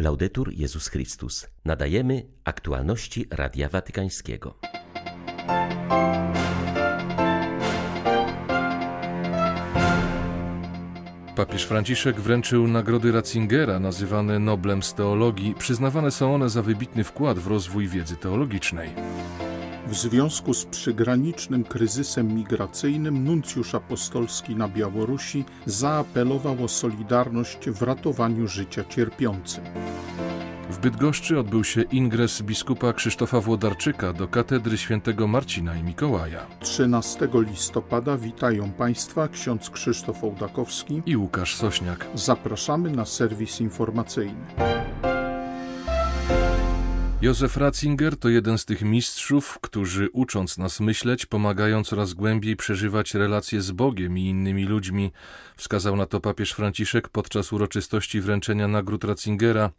Laudetur Jezus Chrystus. Nadajemy aktualności Radia Watykańskiego. Papież Franciszek wręczył nagrody Ratzingera, nazywane Noblem z teologii. Przyznawane są one za wybitny wkład w rozwój wiedzy teologicznej. W związku z przygranicznym kryzysem migracyjnym nuncjusz apostolski na Białorusi zaapelował o solidarność w ratowaniu życia cierpiącym. W Bydgoszczy odbył się ingres biskupa Krzysztofa Włodarczyka do katedry świętego Marcina i Mikołaja. 13 listopada witają Państwa ksiądz Krzysztof Ołdakowski i Łukasz Sośniak. Zapraszamy na serwis informacyjny. Józef Ratzinger to jeden z tych mistrzów, którzy ucząc nas myśleć, pomagają coraz głębiej przeżywać relacje z Bogiem i innymi ludźmi, wskazał na to papież Franciszek podczas uroczystości wręczenia nagród Ratzingera.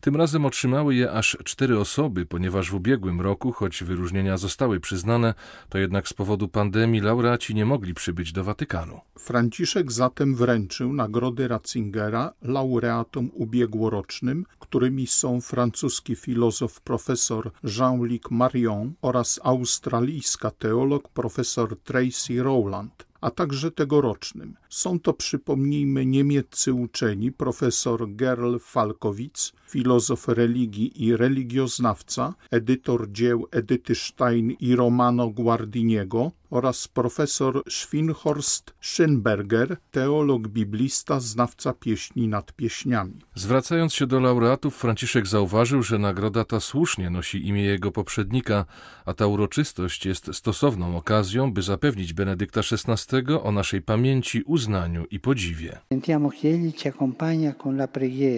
Tym razem otrzymały je aż cztery osoby, ponieważ w ubiegłym roku, choć wyróżnienia zostały przyznane, to jednak z powodu pandemii laureaci nie mogli przybyć do Watykanu. Franciszek zatem wręczył nagrody Ratzingera laureatom ubiegłorocznym, którymi są francuski filozof profesor Jean-Luc Marion oraz australijska teolog profesor Tracy Rowland a także tegorocznym. Są to, przypomnijmy, niemieccy uczeni profesor Gerl Falkowicz, filozof religii i religioznawca, edytor dzieł Edyty Stein i Romano Guardiniego oraz profesor Schwinhorst Schönberger, teolog biblista, znawca pieśni nad pieśniami. Zwracając się do laureatów, Franciszek zauważył, że nagroda ta słusznie nosi imię jego poprzednika, a ta uroczystość jest stosowną okazją, by zapewnić Benedykta XVI o naszej pamięci, uznaniu i podziwie.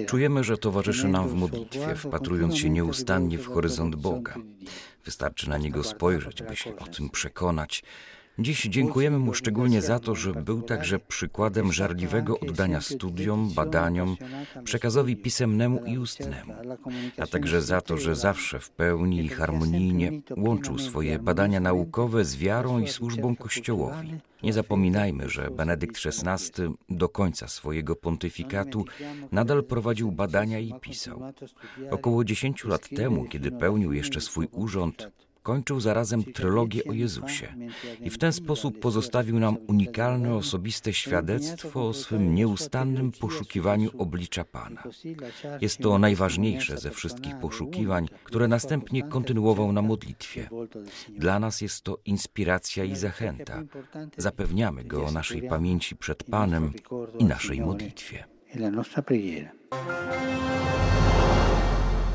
Czujemy, że towarzyszy nam w modlitwie, wpatrując się nieustannie w horyzont Boga. Wystarczy na niego spojrzeć, by się o tym przekonać. Dziś dziękujemy mu szczególnie za to, że był także przykładem żarliwego oddania studiom, badaniom, przekazowi pisemnemu i ustnemu, a także za to, że zawsze w pełni i harmonijnie łączył swoje badania naukowe z wiarą i służbą Kościołowi. Nie zapominajmy, że Benedykt XVI do końca swojego pontyfikatu nadal prowadził badania i pisał. Około dziesięciu lat temu, kiedy pełnił jeszcze swój urząd, kończył zarazem trylogię o Jezusie i w ten sposób pozostawił nam unikalne osobiste świadectwo o swym nieustannym poszukiwaniu oblicza Pana. Jest to najważniejsze ze wszystkich poszukiwań, które następnie kontynuował na modlitwie. Dla nas jest to inspiracja i zachęta. Zapewniamy go o naszej pamięci przed Panem i naszej modlitwie.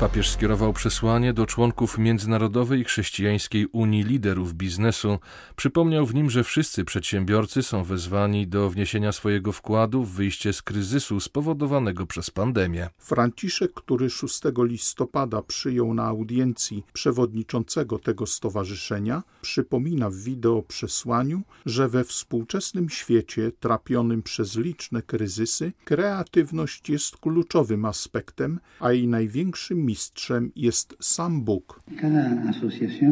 Papież skierował przesłanie do członków Międzynarodowej Chrześcijańskiej Unii Liderów Biznesu. Przypomniał w nim, że wszyscy przedsiębiorcy są wezwani do wniesienia swojego wkładu w wyjście z kryzysu spowodowanego przez pandemię. Franciszek, który 6 listopada przyjął na audiencji przewodniczącego tego stowarzyszenia, przypomina w wideo przesłaniu, że we współczesnym świecie trapionym przez liczne kryzysy kreatywność jest kluczowym aspektem, a jej największym mistrzem jest sam Bóg.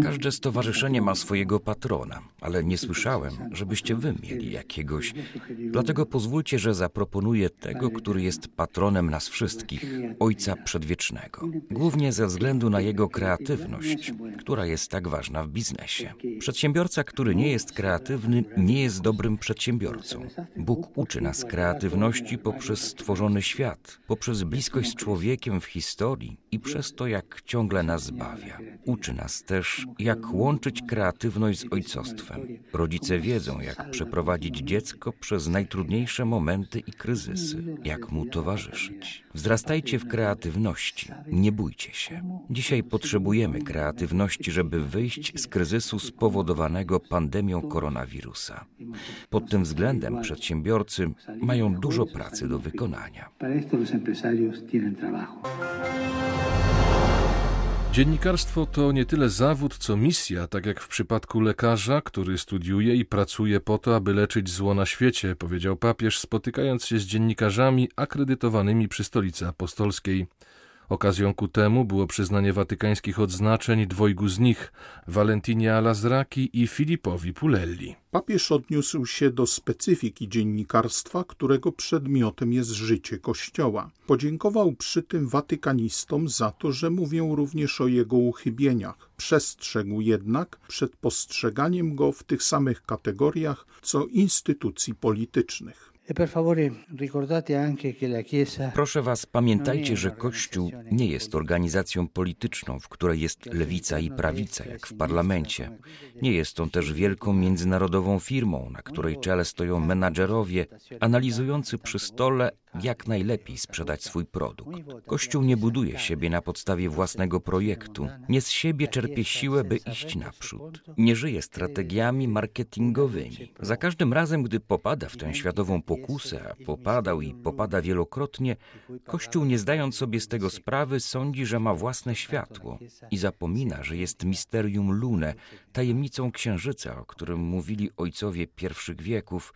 Każde stowarzyszenie ma swojego patrona, ale nie słyszałem, żebyście wy mieli jakiegoś. Dlatego pozwólcie, że zaproponuję tego, który jest patronem nas wszystkich, Ojca Przedwiecznego. Głównie ze względu na jego kreatywność, która jest tak ważna w biznesie. Przedsiębiorca, który nie jest kreatywny, nie jest dobrym przedsiębiorcą. Bóg uczy nas kreatywności poprzez stworzony świat, poprzez bliskość z człowiekiem w historii i przez to, jak ciągle nas zbawia. Uczy nas też, jak łączyć kreatywność z ojcostwem. Rodzice wiedzą, jak przeprowadzić dziecko przez najtrudniejsze momenty i kryzysy, jak mu towarzyszyć. Wzrastajcie w kreatywności, nie bójcie się. Dzisiaj potrzebujemy kreatywności, żeby wyjść z kryzysu spowodowanego pandemią koronawirusa. Pod tym względem przedsiębiorcy mają dużo pracy do wykonania. Dziennikarstwo to nie tyle zawód, co misja, tak jak w przypadku lekarza, który studiuje i pracuje po to, aby leczyć zło na świecie, powiedział papież, spotykając się z dziennikarzami akredytowanymi przy stolicy apostolskiej. Okazją ku temu było przyznanie watykańskich odznaczeń dwojgu z nich, Valentinie Alazraki i Filipowi Pulelli. Papież odniósł się do specyfiki dziennikarstwa, którego przedmiotem jest życie Kościoła. Podziękował przy tym watykanistom za to, że mówią również o jego uchybieniach. Przestrzegł jednak przed postrzeganiem go w tych samych kategoriach co instytucji politycznych. E Proszę Was, pamiętajcie, że Kościół nie jest organizacją polityczną, w której jest lewica i prawica, jak w parlamencie. Nie jest on też wielką międzynarodową firmą, na której czele stoją menadżerowie analizujący przy stole, jak najlepiej sprzedać swój produkt. Kościół nie buduje siebie na podstawie własnego projektu. Nie z siebie czerpie siłę, by iść naprzód. Nie żyje strategiami marketingowymi. Za każdym razem, gdy popada w tę światową pokusę, a popadał i popada wielokrotnie, Kościół, nie zdając sobie z tego sprawy, sądzi, że ma własne światło i zapomina, że jest misterium lune, tajemnicą księżyca, o którym mówili ojcowie pierwszych wieków.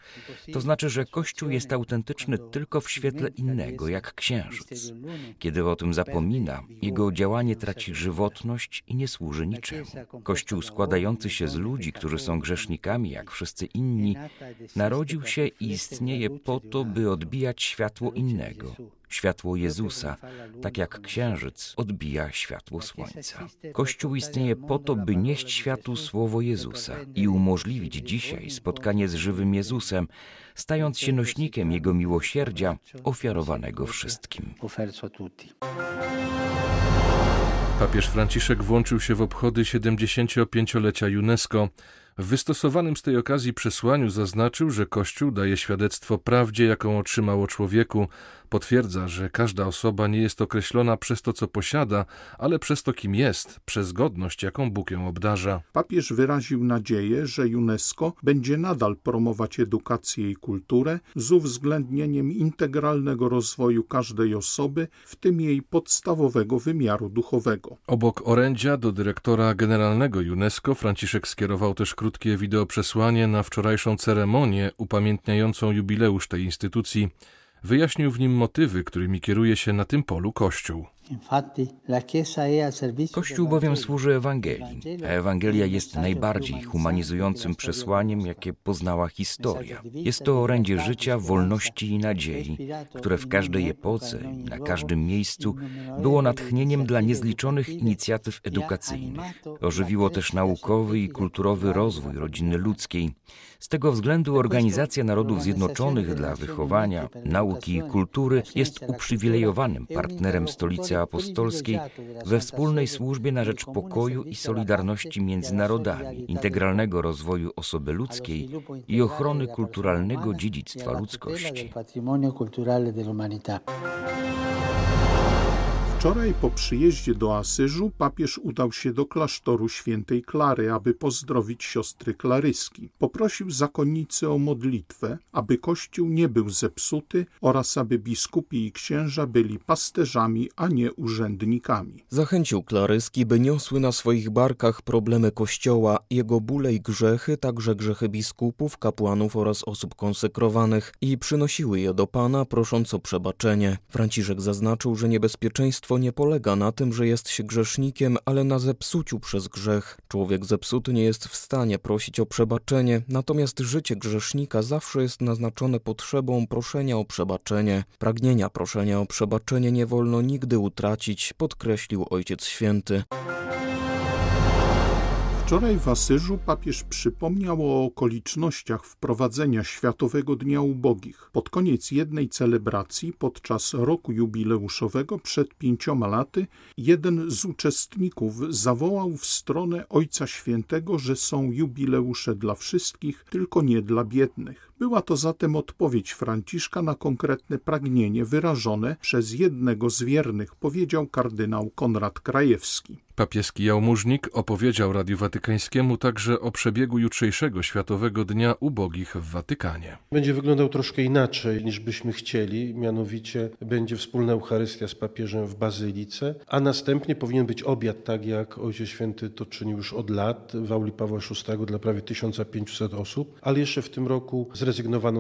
To znaczy, że Kościół jest autentyczny tylko w świetle innego, jak księżyc. Kiedy o tym zapomina, jego działanie traci żywotność i nie służy niczemu. Kościół składający się z ludzi, którzy są grzesznikami, jak wszyscy inni, narodził się i istnieje po to, by odbijać światło innego, światło Jezusa, tak jak księżyc odbija światło słońca. Kościół istnieje po to, by nieść światu słowo Jezusa i umożliwić dzisiaj spotkanie z żywym Jezusem, stając się nośnikiem Jego miłosierdzia ofiarowanego wszystkim. Papież Franciszek włączył się w obchody 75-lecia UNESCO. W wystosowanym z tej okazji przesłaniu zaznaczył, że Kościół daje świadectwo prawdzie, jaką otrzymał o człowieku, Potwierdza, że każda osoba nie jest określona przez to, co posiada, ale przez to, kim jest, przez godność, jaką Bóg ją obdarza. Papież wyraził nadzieję, że UNESCO będzie nadal promować edukację i kulturę z uwzględnieniem integralnego rozwoju każdej osoby, w tym jej podstawowego wymiaru duchowego. Obok orędzia do dyrektora generalnego UNESCO Franciszek skierował też krótkie wideoprzesłanie na wczorajszą ceremonię upamiętniającą jubileusz tej instytucji. Wyjaśnił w nim motywy, którymi kieruje się na tym polu Kościół. Kościół bowiem służy Ewangelii, a Ewangelia jest najbardziej humanizującym przesłaniem, jakie poznała historia. Jest to orędzie życia, wolności i nadziei, które w każdej epoce i na każdym miejscu było natchnieniem dla niezliczonych inicjatyw edukacyjnych. Ożywiło też naukowy i kulturowy rozwój rodziny ludzkiej. Z tego względu Organizacja Narodów Zjednoczonych dla wychowania, nauki i kultury jest uprzywilejowanym partnerem stolicy apostolskiej we wspólnej służbie na rzecz pokoju i solidarności między narodami, integralnego rozwoju osoby ludzkiej i ochrony kulturalnego dziedzictwa ludzkości. Wczoraj po przyjeździe do Asyżu papież udał się do klasztoru świętej Klary, aby pozdrowić siostry Klaryski. Poprosił zakonnicy o modlitwę, aby kościół nie był zepsuty oraz aby biskupi i księża byli pasterzami, a nie urzędnikami. Zachęcił Klaryski, by niosły na swoich barkach problemy kościoła, jego bóle i grzechy, także grzechy biskupów, kapłanów oraz osób konsekrowanych i przynosiły je do Pana, prosząc o przebaczenie. Franciszek zaznaczył, że niebezpieczeństwo Zbawstwo nie polega na tym, że jest się grzesznikiem, ale na zepsuciu przez grzech. Człowiek zepsuty nie jest w stanie prosić o przebaczenie, natomiast życie grzesznika zawsze jest naznaczone potrzebą proszenia o przebaczenie. Pragnienia proszenia o przebaczenie nie wolno nigdy utracić, podkreślił Ojciec Święty. Wczoraj w Asyżu papież przypomniał o okolicznościach wprowadzenia Światowego Dnia Ubogich. Pod koniec jednej celebracji, podczas roku jubileuszowego przed pięcioma laty, jeden z uczestników zawołał w stronę Ojca Świętego, że są jubileusze dla wszystkich, tylko nie dla biednych. Była to zatem odpowiedź Franciszka na konkretne pragnienie wyrażone przez jednego z wiernych, powiedział kardynał Konrad Krajewski. Papieski jałmużnik opowiedział Radiu Watykańskiemu także o przebiegu jutrzejszego Światowego Dnia Ubogich w Watykanie. Będzie wyglądał troszkę inaczej niż byśmy chcieli, mianowicie będzie wspólna Eucharystia z papieżem w Bazylice, a następnie powinien być obiad, tak jak Ojciec Święty to czynił już od lat w auli Pawła VI dla prawie 1500 osób, ale jeszcze w tym roku zrezygnowano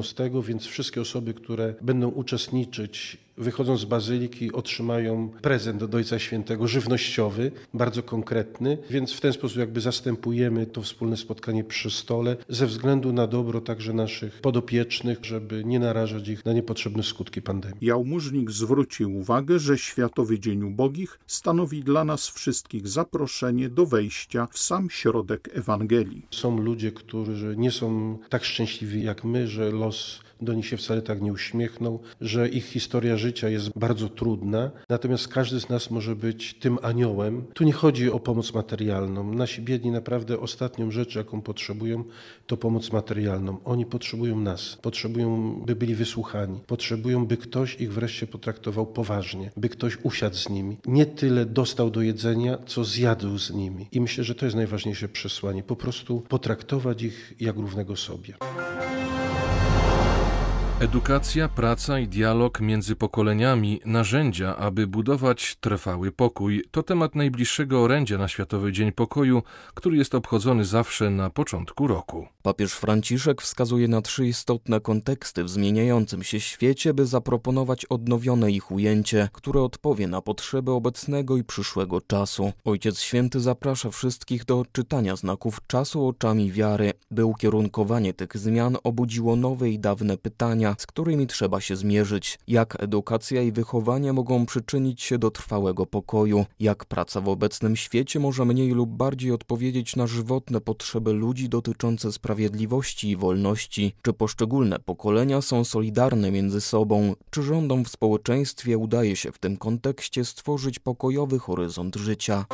z tego, więc wszystkie osoby, które będą uczestniczyć wychodząc z bazyliki otrzymają prezent od Ojca Świętego, żywnościowy, bardzo konkretny, więc w ten sposób jakby zastępujemy to wspólne spotkanie przy stole ze względu na dobro także naszych podopiecznych, żeby nie narażać ich na niepotrzebne skutki pandemii. Jałmużnik zwrócił uwagę, że Światowy Dzień Ubogich stanowi dla nas wszystkich zaproszenie do wejścia w sam środek Ewangelii. Są ludzie, którzy nie są tak szczęśliwi jak my, że los do nich się wcale tak nie uśmiechnął, że ich historia życia jest bardzo trudna, natomiast każdy z nas może być tym aniołem. Tu nie chodzi o pomoc materialną. Nasi biedni naprawdę ostatnią rzecz, jaką potrzebują, to pomoc materialną. Oni potrzebują nas, potrzebują, by byli wysłuchani, potrzebują, by ktoś ich wreszcie potraktował poważnie, by ktoś usiadł z nimi. Nie tyle dostał do jedzenia, co zjadł z nimi. I myślę, że to jest najważniejsze przesłanie. Po prostu potraktować ich jak równego sobie. Edukacja, praca i dialog między pokoleniami, narzędzia, aby budować trwały pokój, to temat najbliższego orędzia na Światowy Dzień Pokoju, który jest obchodzony zawsze na początku roku. Papież Franciszek wskazuje na trzy istotne konteksty w zmieniającym się świecie, by zaproponować odnowione ich ujęcie, które odpowie na potrzeby obecnego i przyszłego czasu. Ojciec Święty zaprasza wszystkich do odczytania znaków czasu oczami wiary, by ukierunkowanie tych zmian obudziło nowe i dawne pytania z którymi trzeba się zmierzyć. Jak edukacja i wychowanie mogą przyczynić się do trwałego pokoju? Jak praca w obecnym świecie może mniej lub bardziej odpowiedzieć na żywotne potrzeby ludzi dotyczące sprawiedliwości i wolności? Czy poszczególne pokolenia są solidarne między sobą? Czy rządom w społeczeństwie udaje się w tym kontekście stworzyć pokojowy horyzont życia?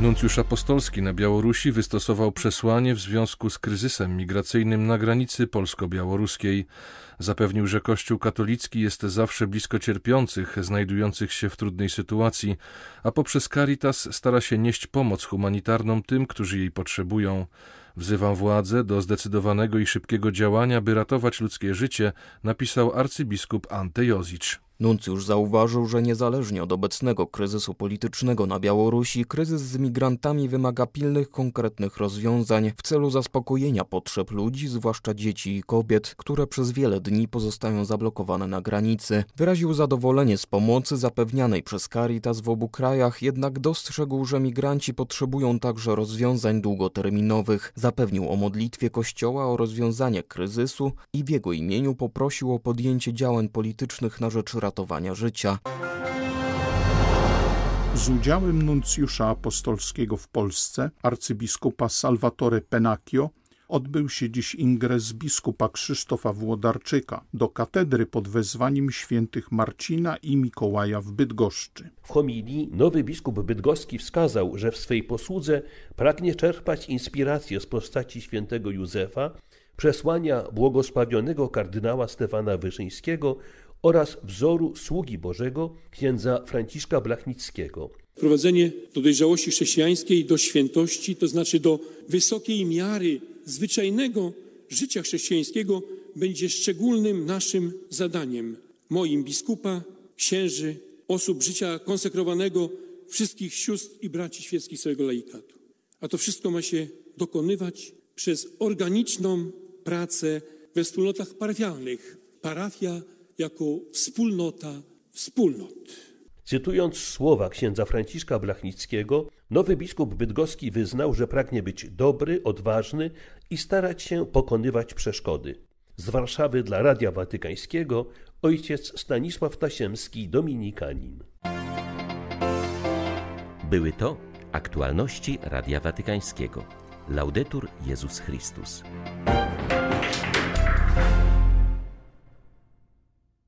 Nuncjusz apostolski na Białorusi wystosował przesłanie w związku z kryzysem migracyjnym na granicy polsko-białoruskiej. Zapewnił, że Kościół katolicki jest zawsze blisko cierpiących, znajdujących się w trudnej sytuacji, a poprzez Caritas stara się nieść pomoc humanitarną tym, którzy jej potrzebują. Wzywam władzę do zdecydowanego i szybkiego działania, by ratować ludzkie życie, napisał arcybiskup Ante Jozicz. Nuncjusz zauważył, że niezależnie od obecnego kryzysu politycznego na Białorusi, kryzys z migrantami wymaga pilnych, konkretnych rozwiązań w celu zaspokojenia potrzeb ludzi, zwłaszcza dzieci i kobiet, które przez wiele dni pozostają zablokowane na granicy. Wyraził zadowolenie z pomocy zapewnianej przez Caritas w obu krajach, jednak dostrzegł, że migranci potrzebują także rozwiązań długoterminowych. Zapewnił o modlitwie Kościoła o rozwiązanie kryzysu i w jego imieniu poprosił o podjęcie działań politycznych na rzecz ratowania życia. Z udziałem nuncjusza apostolskiego w Polsce, arcybiskupa Salvatore Penacchio, odbył się dziś ingres biskupa Krzysztofa Włodarczyka do katedry pod wezwaniem świętych Marcina i Mikołaja w Bydgoszczy. W homilii nowy biskup bydgoski wskazał, że w swej posłudze pragnie czerpać inspirację z postaci świętego Józefa, przesłania błogosławionego kardynała Stefana Wyszyńskiego oraz wzoru sługi Bożego księdza Franciszka Blachnickiego. Prowadzenie do dojrzałości chrześcijańskiej, do świętości, to znaczy do wysokiej miary zwyczajnego życia chrześcijańskiego, będzie szczególnym naszym zadaniem. Moim biskupa, księży, osób życia konsekrowanego, wszystkich sióstr i braci świeckich całego laikatu. A to wszystko ma się dokonywać przez organiczną pracę we wspólnotach parafialnych. Parafia jako wspólnota wspólnot. Cytując słowa księdza Franciszka Blachnickiego, nowy biskup bydgoski wyznał, że pragnie być dobry, odważny i starać się pokonywać przeszkody. Z Warszawy dla Radia Watykańskiego ojciec Stanisław Tasiemski, dominikanin. Były to aktualności Radia Watykańskiego. Laudetur Jezus Chrystus.